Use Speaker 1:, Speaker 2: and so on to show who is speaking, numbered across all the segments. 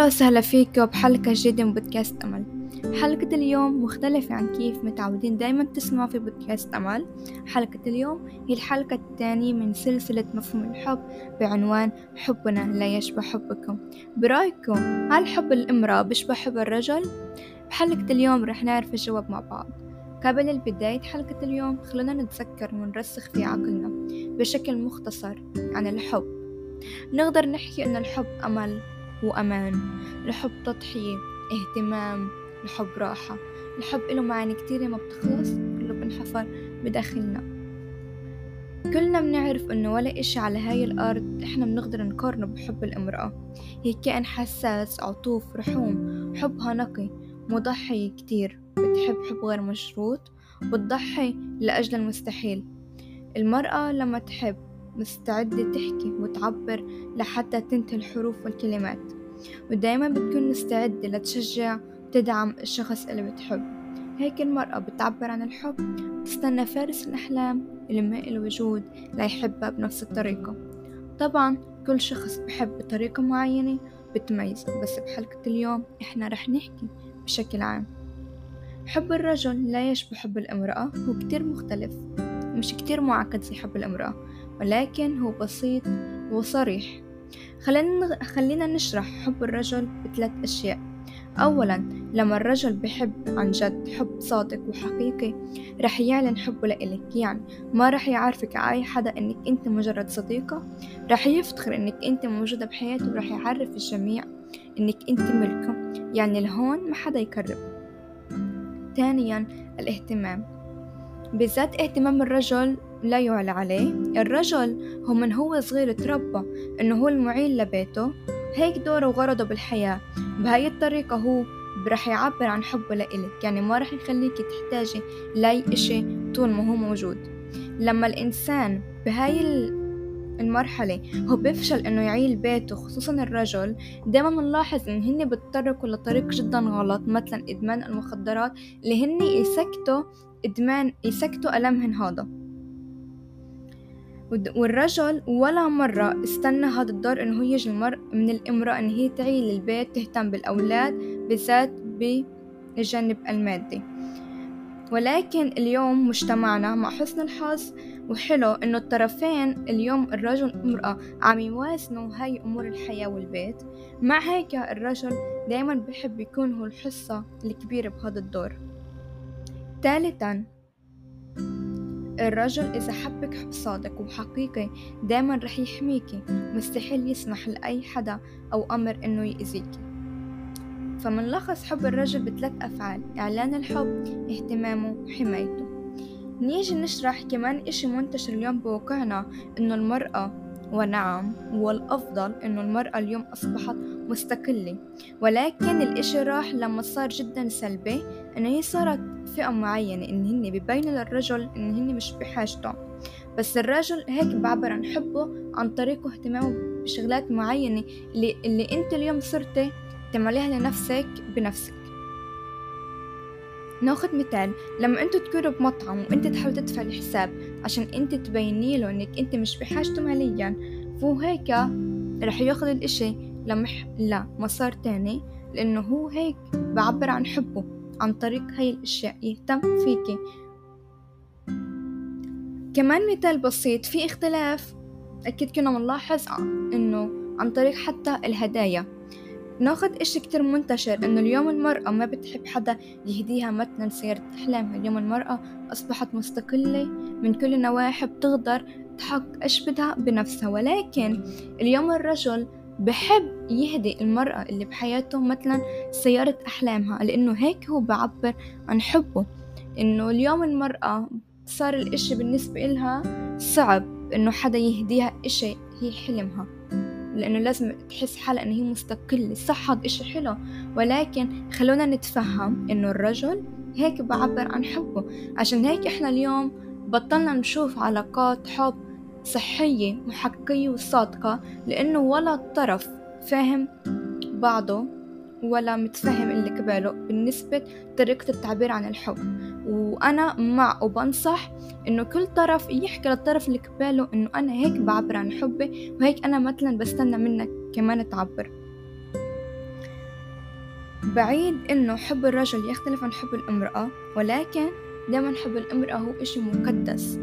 Speaker 1: أهلا وسهلا فيكم بحلقة جديدة من بودكاست أمل. حلقة اليوم مختلفة عن كيف متعودين دايما تسمعوا في بودكاست أمل. حلقة اليوم هي الحلقة الثانية من سلسلة مفهوم الحب بعنوان حبنا لا يشبه حبكم. برأيكم هل حب الامرأة بيشبه حب الرجل؟ بحلقة اليوم رح نعرف الجواب مع بعض. قبل البداية حلقة اليوم خلونا نتذكر ونرسخ في عقلنا بشكل مختصر عن الحب. نقدر نحكي أن الحب أمل وأمان. الحب تضحية اهتمام الحب راحة. الحب له معاني كتيرة ما بتخلص كله بنحفر بداخلنا. كلنا بنعرف إنه ولا إشي على هاي الأرض إحنا بنقدر نقارنه بحب الامرأة. هي كائن حساس عطوف رحوم. حبها نقي مضحي كتير. بتحب حب غير مشروط بتضحي لأجل المستحيل. المرأة لما تحب مستعدة تحكي وتعبر لحتى تنتهي الحروف والكلمات. ودايما بتكون مستعدة لتشجع وتدعم الشخص اللي بتحب. هيك المرأة بتعبر عن الحب تستنى فارس الأحلام اللي ما له وجود ليحبها بنفس الطريقة. طبعا كل شخص بحب بطريقة معينة بتميزه بس بحلقة اليوم إحنا رح نحكي بشكل عام. حب الرجل لا يشبه حب الامرأة هو كتير مختلف. مش كتير معقد زي حب الامرأة. ولكن هو بسيط وصريح. خلينا خلينا نشرح حب الرجل بثلاث أشياء. أولا لما الرجل بحب عن جد حب صادق وحقيقي رح يعلن حبه لإلك. يعني ما رح يعرفك أي حدا إنك أنت مجرد صديقة. رح يفتخر إنك أنت موجودة بحياته ورح يعرف الجميع إنك أنت ملكة. يعني لهون ما حدا يقرب ثانيا الاهتمام. بالذات اهتمام الرجل لا يعلى عليه. الرجل هو من هو صغير تربى إنه هو المعين لبيته. هيك دوره وغرضه بالحياة. بهاي الطريقة هو رح يعبر عن حبه لإلك. يعني ما رح يخليك تحتاجي لأي إشي طول ما هو موجود. لما الإنسان بهاي المرحلة هو بيفشل إنه يعيل بيته خصوصا الرجل دايما بنلاحظ إن هن بيتطرقوا لطريق جدا غلط مثلا إدمان المخدرات اللي هن يسكتوا إدمان يسكتوا ألمهن هذا. والرجل ولا مرة استنى هذا الدور هو يجي المرء من الإمرأة إن هي تعيل البيت تهتم بالأولاد بالذات بالجانب المادي. ولكن اليوم مجتمعنا مع حسن الحظ وحلو إنه الطرفين اليوم الرجل والمرأة عم يوازنوا هاي أمور الحياة والبيت. مع هيك الرجل دايما بحب يكون هو الحصة الكبيرة بهذا الدور. ثالثا الرجل إذا حبك حب صادق وحقيقي دايما رح يحميكي مستحيل يسمح لأي حدا أو أمر إنه يأذيكي فمنلخص حب الرجل بثلاث أفعال إعلان الحب اهتمامه وحمايته نيجي نشرح كمان إشي منتشر اليوم بواقعنا إنه المرأة ونعم والأفضل إنه المرأة اليوم أصبحت مستقلة. ولكن الإشي راح لما صار جدا سلبي إنه هي صارت فئة معينة إن هن ببينوا للرجل إن هن مش بحاجته. بس الرجل هيك بعبر عن حبه عن طريق اهتمامه بشغلات معينة اللي, اللي أنت اليوم صرتي تعمليها لنفسك بنفسك. ناخد مثال لما أنتوا تكونوا بمطعم وانت تحاول تدفع الحساب عشان انت تبيني له انك انت مش بحاجته ماليا فهو هيك رح ياخد الاشي لمح لا مسار تاني لأنه هو هيك بعبر عن حبه عن طريق هاي الأشياء يهتم فيكي كمان مثال بسيط في اختلاف أكيد كنا بنلاحظ إنه عن طريق حتى الهدايا. ناخد إشي كتير منتشر إنه اليوم المرأة ما بتحب حدا يهديها مثلا سيارة أحلامها. اليوم المرأة أصبحت مستقلة من كل النواحي بتقدر تحقق إيش بدها بنفسها. ولكن اليوم الرجل بحب يهدي المرأة اللي بحياته مثلا سيارة أحلامها لأنه هيك هو بعبر عن حبه. إنه اليوم المرأة صار الإشي بالنسبة إلها صعب إنه حدا يهديها إشي هي حلمها. لأنه لازم تحس حالها إن هي مستقلة. صح هذا إشي حلو. ولكن خلونا نتفهم إنه الرجل هيك بعبر عن حبه. عشان هيك إحنا اليوم بطلنا نشوف علاقات حب صحية وحقيقية وصادقة لأنه ولا طرف فاهم بعضه ولا متفهم اللي قباله بالنسبة طريقة التعبير عن الحب. وأنا مع وبنصح إنه كل طرف يحكي للطرف اللي قباله إنه أنا هيك بعبر عن حبي وهيك أنا مثلا بستنى منك كمان تعبر. بعيد إنه حب الرجل يختلف عن حب الامرأة ولكن دائما حب الامرأة هو إشي مقدس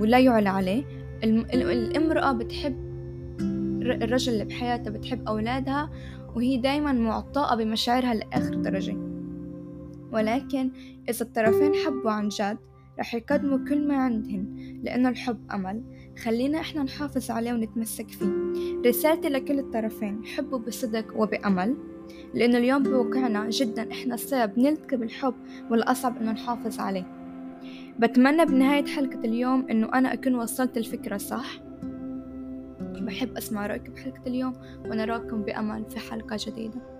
Speaker 1: ولا يعلى عليه. الامرأة بتحب الرجل اللي بحياتها بتحب أولادها وهي دايما معطاءة بمشاعرها لآخر درجة. ولكن إذا الطرفين حبوا عن جد رح يقدموا كل ما عندهن لأنه الحب أمل. خلينا إحنا نحافظ عليه ونتمسك فيه. رسالتي لكل الطرفين حبوا بصدق وبأمل لأنه اليوم بوقعنا جدا إحنا السبب نلتقي بالحب والأصعب إنه نحافظ عليه. بتمنى بنهاية حلقة اليوم إنه أنا أكون وصلت الفكرة صح؟ بحب أسمع رأيكم بحلقة اليوم ونراكم بأمل في حلقة جديدة.